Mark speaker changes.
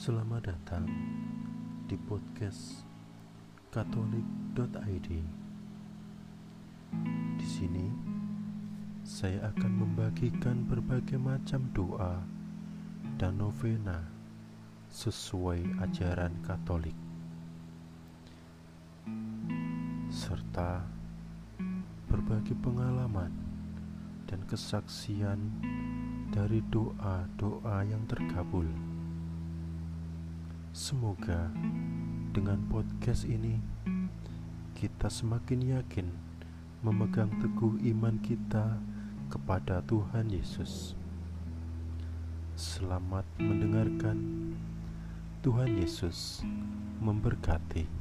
Speaker 1: Selamat datang di podcast katolik.id. Di sini saya akan membagikan berbagai macam doa dan novena sesuai ajaran Katolik. Serta berbagi pengalaman dan kesaksian dari doa-doa yang terkabul. Semoga dengan podcast ini kita semakin yakin memegang teguh iman kita kepada Tuhan Yesus. Selamat mendengarkan. Tuhan Yesus memberkati.